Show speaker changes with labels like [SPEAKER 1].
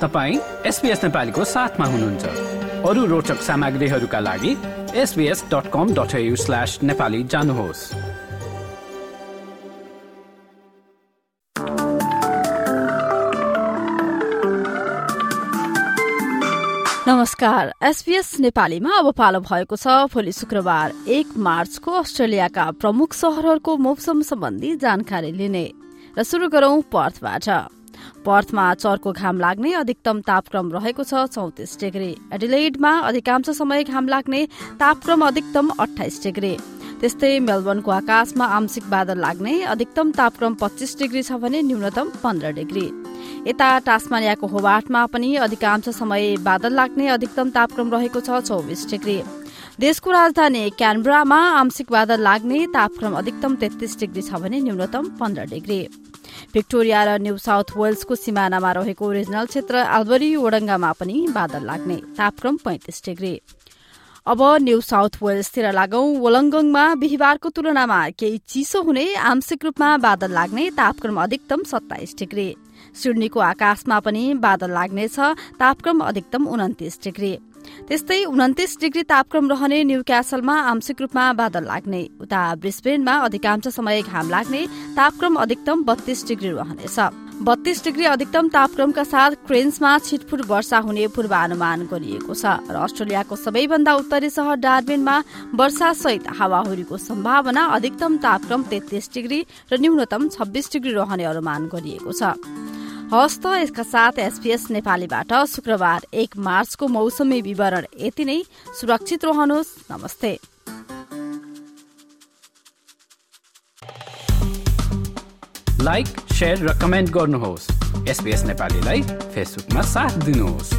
[SPEAKER 1] तपाईँ एसपिएस नेपालीको साथमा हुनुहुन्छ। अरू रोचक सामग्रीहरूका लागि SBS dot com dot slash Nepali जानुहोस्।
[SPEAKER 2] नमस्कार। एसपीएस नेपालीमा अब पालो भएको छ। भोलि शुक्रबार एक मार्चको अस्ट्रेलियाका प्रमुख शहरहरूको मौसम सम्बन्धी जानकारी लिने। र शुरू गरौं पर्थबाट। पर्थमा चर्को घाम लाग्ने अधिकतम तापक्रम रहेको छ चौतिस डिग्री। एडिलेडमा अधिकांश समय घाम लाग्ने तापक्रम अधिकतम अठाइस डिग्री। त्यस्तै मेलबर्नको आकाशमा आंशिक बादल लाग्ने अधिकतम तापक्रम पच्चिस डिग्री छ भने न्यूनतम पन्ध्र डिग्री। यता टास्मानियाको होबाटमा पनि अधिकांश समय बादल लाग्ने अधिकतम तापक्रम रहेको छ चौबिस डिग्री। देशको राजधानी क्यानब्रामा आंशिक बादल लाग्ने तापक्रम अधिकतम तेत्तीस डिग्री छ भने न्यूनतम पन्ध्र डिग्री। भिक्टोरिया र न्यू साउथ वेल्सको सिमानामा रहेको रिजनल क्षेत्र आल्बरी ओडङ्गामा पनि बादल लाग्ने तापक्रम पैंतिस डिग्री। अब न्यू साउथ वेल्सतिर लागौं वलङ्गङमा बिहिबारको तुलनामा केही चिसो हुने आंशिक रूपमा बादल लाग्ने तापक्रम अधिकतम सत्ताइस डिग्री। सिडनीको आकाशमा पनि बादल लाग्नेछ तापक्रम अधिकतम उन्तिस डिग्री। त्यस्तै उन्तिस डिग्री तापक्रम रहने न्यू क्यासलमा आंशिक रूपमा बादल लाग्ने। उता ब्रिस्बेनमा अधिकांश समय घाम लाग्ने तापक्रम अधिकतम बत्तीस डिग्री रहनेछ। बत्तीस डिग्री अधिकतम तापक्रमका साथ क्रेन्समा छिटफुट वर्षा हुने पूर्वानुमान गरिएको छ र अस्ट्रेलियाको सबैभन्दा उत्तरी सहर डार्बिनमा वर्षा सहित हावाहुरीको सम्भावना अधिकतम तापक्रम तेत्तीस डिग्री र न्यूनतम छब्बीस डिग्री रहने अनुमान गरिएको छ। हस्त यसका साथ एसपीएस नेपालीबाट शुक्रबार एक मार्चको मौसमी विवरण। यति नै। सुरक्षित रहनुहोस्। नमस्ते।
[SPEAKER 1] लाइक र कमेन्ट गर्नुहोस्। एसपिएस नेपालीलाई फेसबुकमा साथ दिनुहोस्।